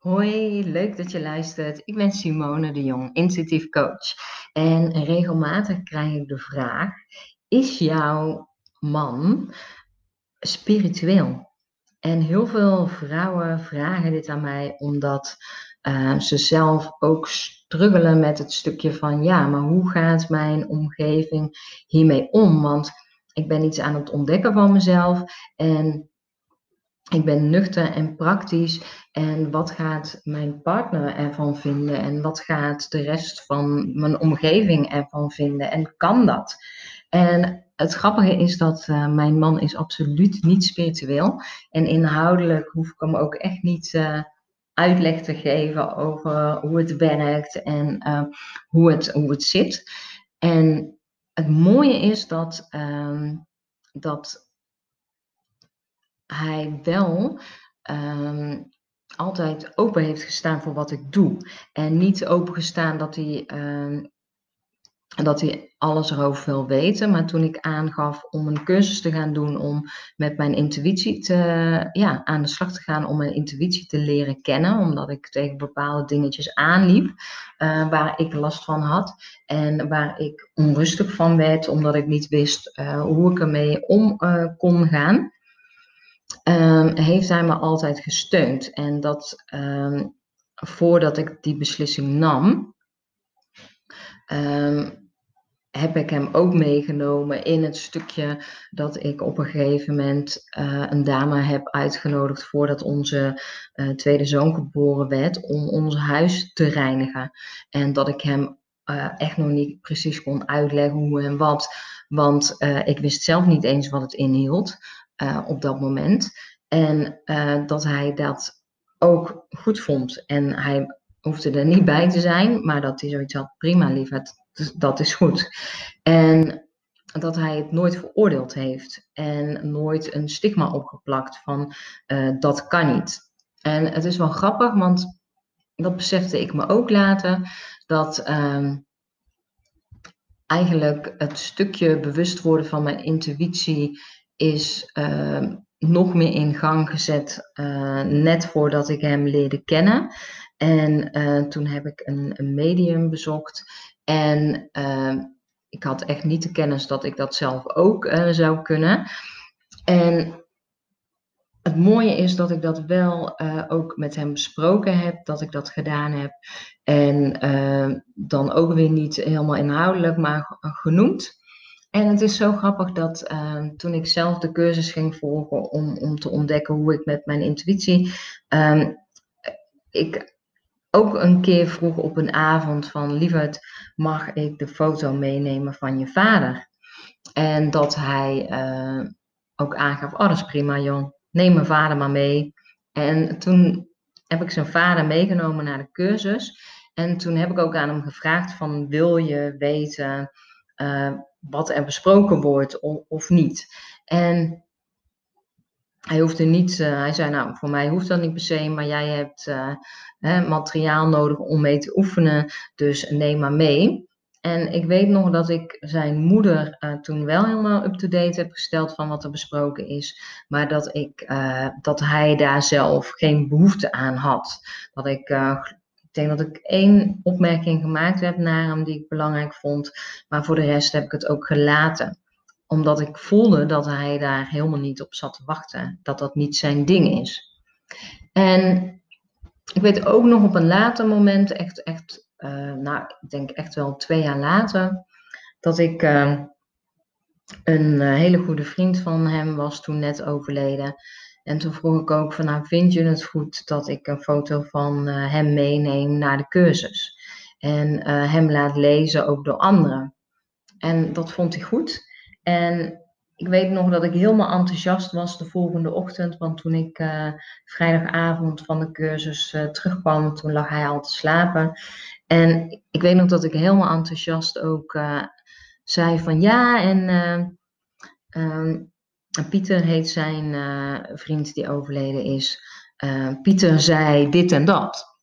Hoi, leuk dat je luistert. Ik ben Simone de Jong, intuïtief coach. En regelmatig krijg ik de vraag: is jouw man spiritueel? En heel veel vrouwen vragen dit aan mij omdat uh, ze zelf ook struggelen met het stukje van ja, maar hoe gaat mijn omgeving hiermee om? Want ik ben iets aan het ontdekken van mezelf en ik ben nuchter en praktisch. En wat gaat mijn partner ervan vinden? En wat gaat de rest van mijn omgeving ervan vinden? En kan dat? En het grappige is dat uh, mijn man is absoluut niet spiritueel. En inhoudelijk hoef ik hem ook echt niet uh, uitleg te geven over hoe het werkt en uh, hoe, het, hoe het zit. En het mooie is dat, ehm, dat hij wel um, altijd open heeft gestaan voor wat ik doe. En niet open gestaan dat hij, uh, dat hij alles erover wil weten. Maar toen ik aangaf om een cursus te gaan doen om met mijn intuïtie te, ja, aan de slag te gaan om mijn intuïtie te leren kennen. Omdat ik tegen bepaalde dingetjes aanliep uh, waar ik last van had. En waar ik onrustig van werd omdat ik niet wist uh, hoe ik ermee om uh, kon gaan um, heeft hij me altijd gesteund. En dat um, voordat ik die beslissing nam, um, heb ik hem ook meegenomen in het stukje dat ik op een gegeven moment uh, een dame heb uitgenodigd voordat onze uh, tweede zoon geboren werd, om ons huis te reinigen. En dat ik hem uh, echt nog niet precies kon uitleggen hoe en wat, want ik wist zelf niet eens wat het inhield uh, op dat moment. En uh, dat hij dat ook goed vond. En hij hoefde er niet bij te zijn, maar dat hij zoiets had, prima lieverd, dat is goed. En dat hij het nooit veroordeeld heeft en nooit een stigma opgeplakt van uh, dat kan niet. En het is wel grappig, want dat besefte ik me ook later, dat uh, eigenlijk het stukje bewust worden van mijn intuïtie is uh, nog meer in gang gezet, uh, net voordat ik hem leerde kennen. En uh, toen heb ik een, een, medium bezocht. En ik had echt niet de kennis dat ik dat zelf ook zou kunnen. En het mooie is dat ik dat wel ook met hem besproken heb, dat ik dat gedaan heb. En dan ook weer niet helemaal inhoudelijk, maar genoemd. En het is zo grappig dat uh, toen ik zelf de cursus ging volgen om, om te ontdekken hoe ik met mijn intuïtie, um, ik ook een keer vroeg op een avond van lieverd, mag ik de foto meenemen van je vader? En dat hij uh, ook aangaf, oh dat is prima jong, neem mijn vader maar mee. En toen heb ik zijn vader meegenomen naar de cursus. En toen heb ik ook aan hem gevraagd van wil je weten wat er besproken wordt of, niet. En hij hoefde niet, uh, hij zei nou, voor mij hoeft dat niet per se, maar jij hebt uh, hè, materiaal nodig om mee te oefenen, dus neem maar mee. En ik weet nog dat ik zijn moeder uh, toen wel helemaal up-to-date heb gesteld van wat er besproken is, maar dat, ik, dat hij daar zelf geen behoefte aan had. Dat ik ik denk dat ik één opmerking gemaakt heb naar hem die ik belangrijk vond, maar voor de rest heb ik het ook gelaten. Omdat ik voelde dat hij daar helemaal niet op zat te wachten, dat dat niet zijn ding is. En ik weet ook nog op een later moment, echt, echt uh, nou, ik denk echt wel twee jaar later, dat ik uh, een uh, hele goede vriend van hem was toen net overleden. En toen vroeg ik ook van, nou, vind je het goed dat ik een foto van uh, hem meeneem naar de cursus? En uh, hem laat lezen ook door anderen. En dat vond hij goed. En ik weet nog dat ik helemaal enthousiast was de volgende ochtend. Want toen ik uh, vrijdagavond van de cursus terugkwam, toen lag hij al te slapen. En ik weet nog dat ik helemaal enthousiast ook zei van ja, en... Um, Pieter heet zijn uh, vriend die overleden is. Uh, Pieter zei dit en dat.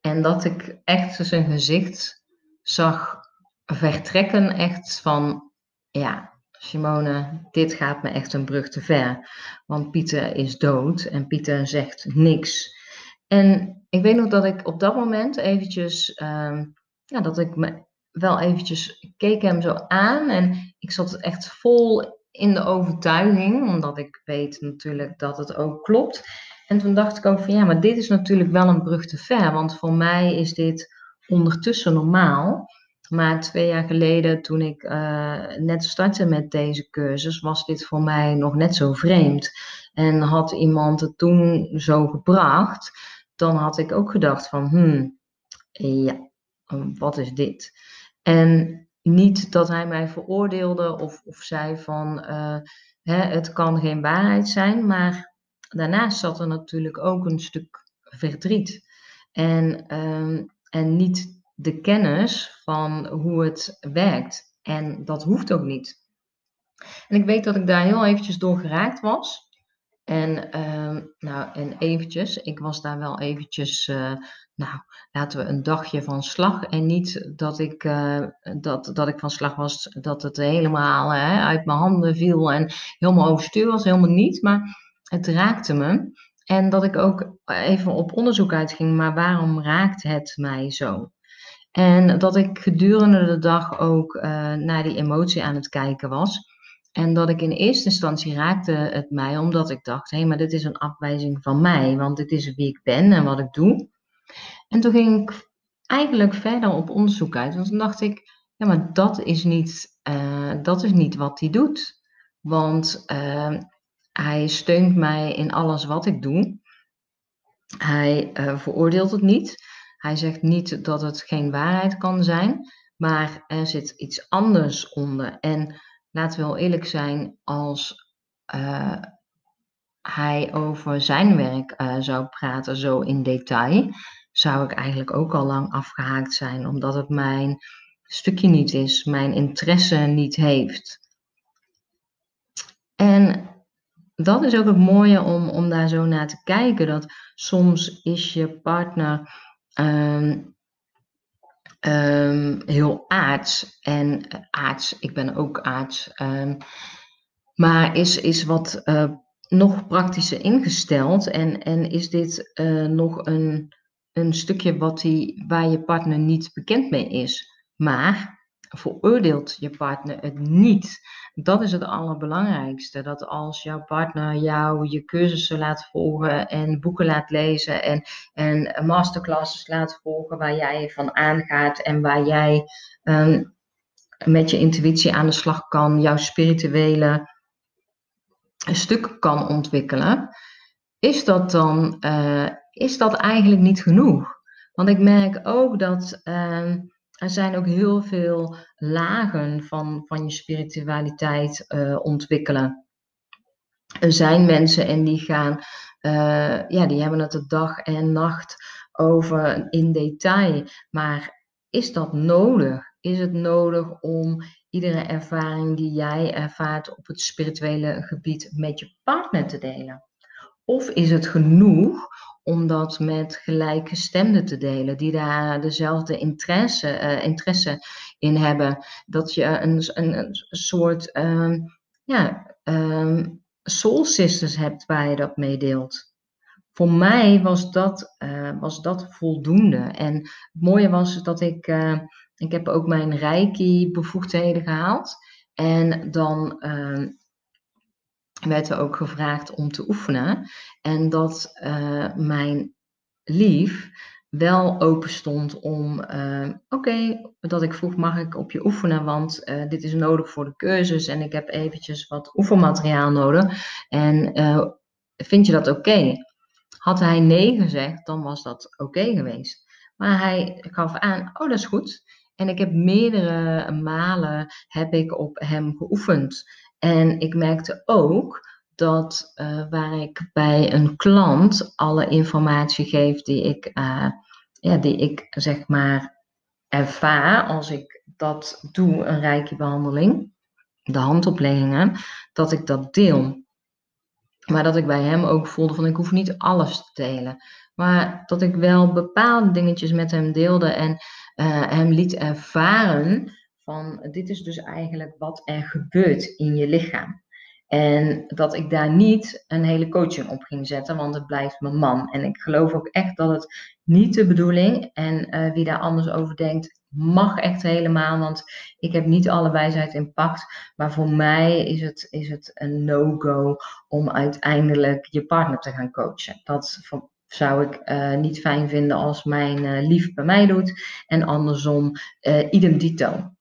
En dat ik echt zijn gezicht zag vertrekken, echt van, ja, Simone, dit gaat me echt een brug te ver. Want Pieter is dood en Pieter zegt niks. En ik weet nog dat ik op dat moment eventjes, ehm, ja, dat ik me wel eventjes keek hem zo aan en ik zat echt vol in de overtuiging, omdat ik weet natuurlijk dat het ook klopt. En toen dacht ik ook van ja, maar dit is natuurlijk wel een brug te ver, want voor mij is dit ondertussen normaal. Maar twee jaar geleden, toen ik uh, net startte met deze cursus, was dit voor mij nog net zo vreemd. En had iemand het toen zo gebracht, dan had ik ook gedacht van, hmm, ja, wat is dit? En niet dat hij mij veroordeelde of, of zei van, uh, hè, het kan geen waarheid zijn, maar daarnaast zat er natuurlijk ook een stuk verdriet. En, um, en niet de kennis van hoe het werkt. En dat hoeft ook niet. En ik weet dat ik daar heel eventjes door geraakt was. En, uh, nou, en eventjes, ik was daar wel eventjes, uh, nou, laten we een dagje van slag. En niet dat ik, uh, dat, dat ik van slag was, dat het helemaal uit mijn handen viel en helemaal overstuur was, helemaal niet. Maar het raakte me. En dat ik ook even op onderzoek uitging, maar waarom raakt het mij zo? En dat ik gedurende de dag ook uh, naar die emotie aan het kijken was. En dat ik in eerste instantie raakte het mij omdat ik dacht, hé, hey, maar dit is een afwijzing van mij, want dit is wie ik ben en wat ik doe. En toen ging ik eigenlijk verder op onderzoek uit, want toen dacht ik, ja, maar dat is niet, uh, dat is niet wat hij doet. Want uh, hij steunt mij in alles wat ik doe. Hij veroordeelt het niet. Hij zegt niet dat het geen waarheid kan zijn, maar er zit iets anders onder. En laten we wel eerlijk zijn, als uh, hij over zijn werk zou praten zo in detail, zou ik eigenlijk ook al lang afgehaakt zijn, omdat het mijn stukje niet is, mijn interesse niet heeft. En dat is ook het mooie om, om daar zo naar te kijken, dat soms is je partner um, um, heel aards. En uh, aards, ik ben ook aards. Um, maar is, is wat uh, nog praktischer ingesteld. En, en is dit uh, nog een, een stukje wat waar je partner niet bekend mee is. Maar veroordeelt je partner het niet. Dat is het allerbelangrijkste. Dat als jouw partner jou je cursussen laat volgen en boeken laat lezen en, en masterclasses laat volgen waar jij van aangaat en waar jij um, met je intuïtie aan de slag kan, jouw spirituele stuk kan ontwikkelen, is dat dan uh, is dat eigenlijk niet genoeg? Want ik merk ook dat. Uh, er zijn ook heel veel lagen van, van je spiritualiteit uh, ontwikkelen. Er zijn mensen en die gaan, uh, ja, die hebben het de dag en nacht over in detail. Maar is dat nodig? Is het nodig om iedere ervaring die jij ervaart op het spirituele gebied met je partner te delen? Of is het genoeg om dat met gelijkgestemden te delen, die daar dezelfde interesse, uh, interesse in hebben. Dat je een, een, een soort um, ja, um, soul sisters hebt waar je dat mee deelt. Voor mij was dat, uh, was dat voldoende. En het mooie was dat ik, uh, ik heb ook mijn reiki bevoegdheden gehaald. En dan werd er ook gevraagd om te oefenen. En dat uh, mijn lief wel open stond om, uh, oké, dat ik vroeg, mag ik op je oefenen, want uh, dit is nodig voor de cursus en ik heb eventjes wat oefenmateriaal nodig. En vind je dat oké? Had hij nee gezegd, dan was dat oké geweest. Maar hij gaf aan, oh dat is goed. En ik heb meerdere malen heb ik op hem geoefend. En ik merkte ook dat uh, waar ik bij een klant alle informatie geef die ik, uh, ja, die ik zeg maar ervaar als ik dat doe, een rijke behandeling, de handopleggingen, dat ik dat deel. Maar dat ik bij hem ook voelde van ik hoef niet alles te delen. Maar dat ik wel bepaalde dingetjes met hem deelde en uh, hem liet ervaren van dit is dus eigenlijk wat er gebeurt in je lichaam. En dat ik daar niet een hele coaching op ging zetten, want het blijft mijn man. En ik geloof ook echt dat het niet de bedoeling, en uh, wie daar anders over denkt, mag echt helemaal, want ik heb niet alle wijsheid in pacht. Maar voor mij is het, is het een no-go om uiteindelijk je partner te gaan coachen. Dat zou ik uh, niet fijn vinden als mijn uh, lief bij mij doet. En andersom, idem dito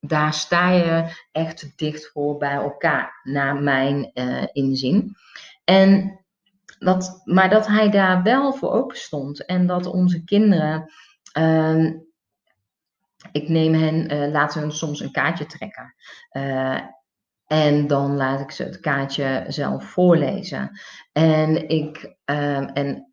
daar sta je echt dicht voor bij elkaar, naar mijn uh, inzien. En dat, maar dat hij daar wel voor open stond en dat onze kinderen, uh, ik neem hen, uh, laat hun soms een kaartje trekken. Uh, en dan laat ik ze het kaartje zelf voorlezen. En ik, ehm, en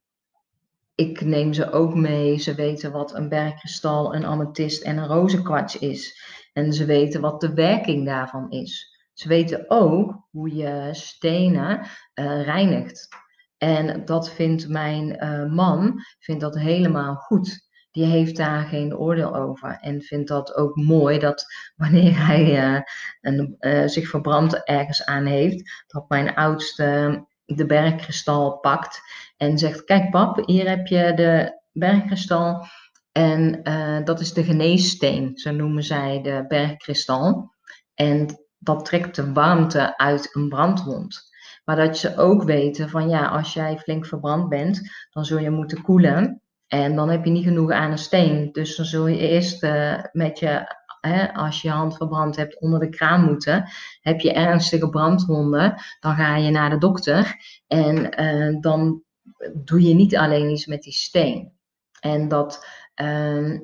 ik neem ze ook mee. Ze weten wat een bergkristal, een amethyst en een rozenkwarts is. En ze weten wat de werking daarvan is. Ze weten ook hoe je stenen uh, reinigt. En dat vindt mijn uh, man vindt dat helemaal goed. Die heeft daar geen oordeel over. En vindt dat ook mooi dat wanneer hij een, zich verbrand ergens aan heeft, dat mijn oudste de bergkristal pakt en zegt: Kijk, pap, hier heb je de bergkristal. En uh, dat is de geneessteen, zo noemen zij de bergkristal. En dat trekt de warmte uit een brandwond. Maar dat ze ook weten van ja, als jij flink verbrand bent, dan zul je moeten koelen. En dan heb je niet genoeg aan een steen. Dus dan zul je eerst uh, met je, hè, als je je hand verbrand hebt, onder de kraan moeten. Heb je ernstige brandwonden, dan ga je naar de dokter. En uh, dan doe je niet alleen iets met die steen. En dat uh,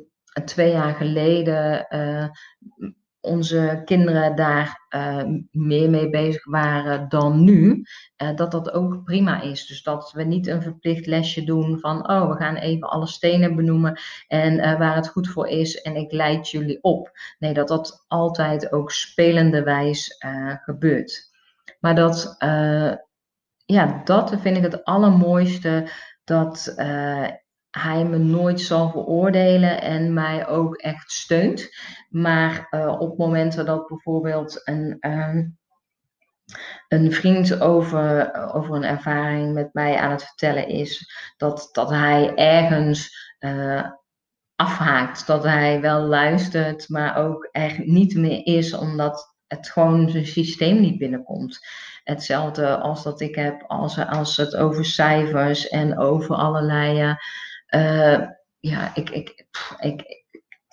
twee jaar geleden uh, onze kinderen daar uh, meer mee bezig waren dan nu, uh, dat dat ook prima is. Dus dat we niet een verplicht lesje doen van, oh, we gaan even alle stenen benoemen en waar het goed voor is en ik leid jullie op. Nee, dat dat altijd ook spelenderwijs gebeurt. Maar dat, ja, dat vind ik het allermooiste, dat hij me nooit zal veroordelen en mij ook echt steunt. Maar uh, op momenten dat bijvoorbeeld een, uh, een vriend over, over een ervaring met mij aan het vertellen is, dat, dat hij ergens uh, afhaakt. Dat hij wel luistert, maar ook echt niet meer is, omdat het gewoon zijn systeem niet binnenkomt. Hetzelfde als dat ik heb als, als het over cijfers en over allerlei uh, ja, ik, ik, ik,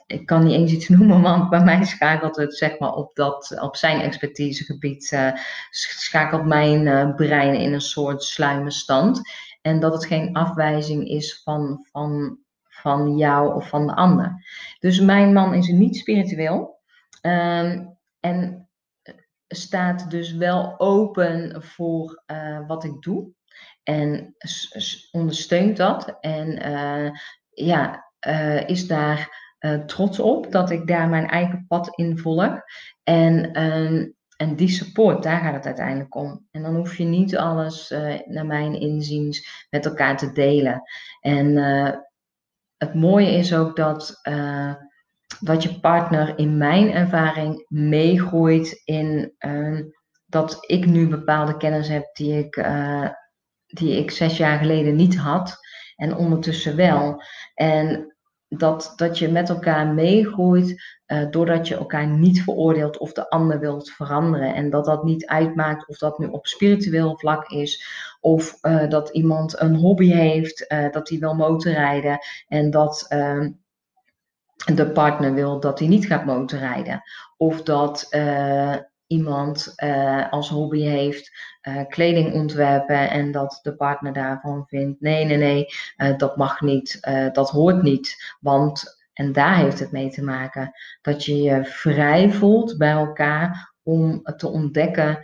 ik kan niet eens iets noemen, want bij mij schakelt het zeg maar op, dat, op zijn expertisegebied, uh, schakelt mijn uh, brein in een soort sluimerstand. En dat het geen afwijzing is van, van, van jou of van de ander. Dus mijn man is niet spiritueel. Um, en staat dus wel open voor wat ik doe en ondersteunt dat. En uh, ja, uh, is daar uh, trots op dat ik daar mijn eigen pad in volg. En, en die support, daar gaat het uiteindelijk om. En dan hoef je niet alles, naar mijn inziens, met elkaar te delen. En het mooie is ook dat dat je partner in mijn ervaring meegroeit in dat ik nu bepaalde kennis heb die ik die ik zes jaar geleden niet had en ondertussen wel. En dat, dat je met elkaar meegroeit uh, doordat je elkaar niet veroordeelt of de ander wilt veranderen. En dat dat niet uitmaakt of dat nu op spiritueel vlak is of uh, dat iemand een hobby heeft, uh, dat hij wil motorrijden en dat ehm, de partner wil dat hij niet gaat motorrijden. Of dat iemand uh, als hobby heeft uh, kleding ontwerpen en dat de partner daarvan vindt: nee, nee, nee, uh, dat mag niet, dat hoort niet. Want, en daar heeft het mee te maken, dat je je vrij voelt bij elkaar om te ontdekken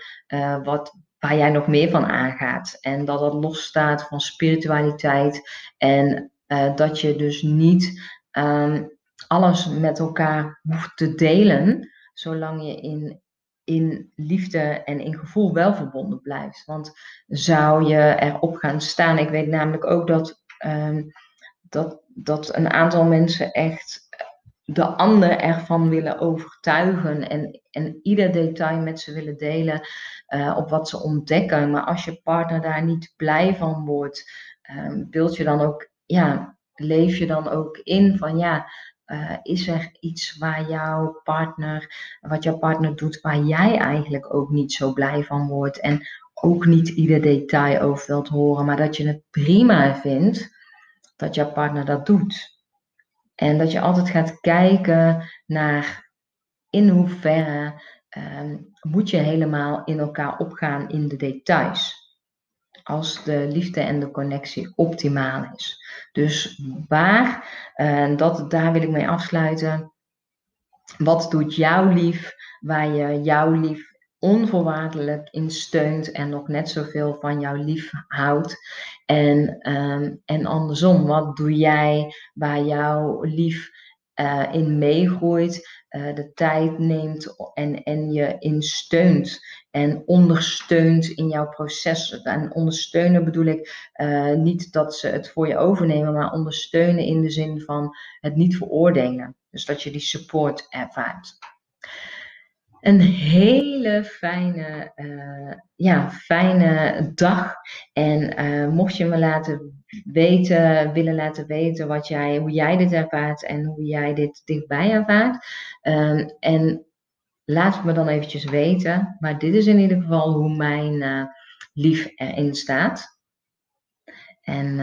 wat, waar jij nog meer van aangaat. En dat dat losstaat van spiritualiteit en dat je dus niet um, alles met elkaar hoeft te delen, zolang je in in liefde en in gevoel wel verbonden blijft. Want zou je erop gaan staan, ik weet namelijk ook dat, um, dat, dat een aantal mensen echt de ander ervan willen overtuigen en, en ieder detail met ze willen delen uh, op wat ze ontdekken. Maar als je partner daar niet blij van wordt, um, wilt je dan ook, ja, leef je dan ook in van ja, uh, is er iets waar jouw partner, wat jouw partner doet, waar jij eigenlijk ook niet zo blij van wordt en ook niet ieder detail over wilt horen, maar dat je het prima vindt dat jouw partner dat doet. En dat je altijd gaat kijken naar in hoeverre um, moet je helemaal in elkaar opgaan in de details. Als de liefde en de connectie optimaal is. Dus waar, uh, dat, daar wil ik mee afsluiten. Wat doet jou lief waar je jouw lief onvoorwaardelijk in steunt en nog net zoveel van jou lief houdt. En, um, en andersom, wat doe jij waar jouw lief uh, in meegroeit, uh, de tijd neemt en, en je in steunt en ondersteunt in jouw proces. En ondersteunen bedoel ik uh, niet dat ze het voor je overnemen, maar ondersteunen in de zin van het niet veroordelen. Dus dat je die support ervaart een hele fijne, uh, ja, fijne dag. En uh, mocht je me laten weten, willen laten weten wat jij, hoe jij dit ervaart en hoe jij dit dichtbij ervaart. Um, en laat het me dan eventjes weten. Maar dit is in ieder geval hoe mijn uh, lief erin staat. En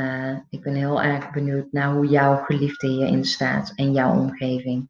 ik ben heel erg benieuwd naar hoe jouw geliefde hierin staat en jouw omgeving.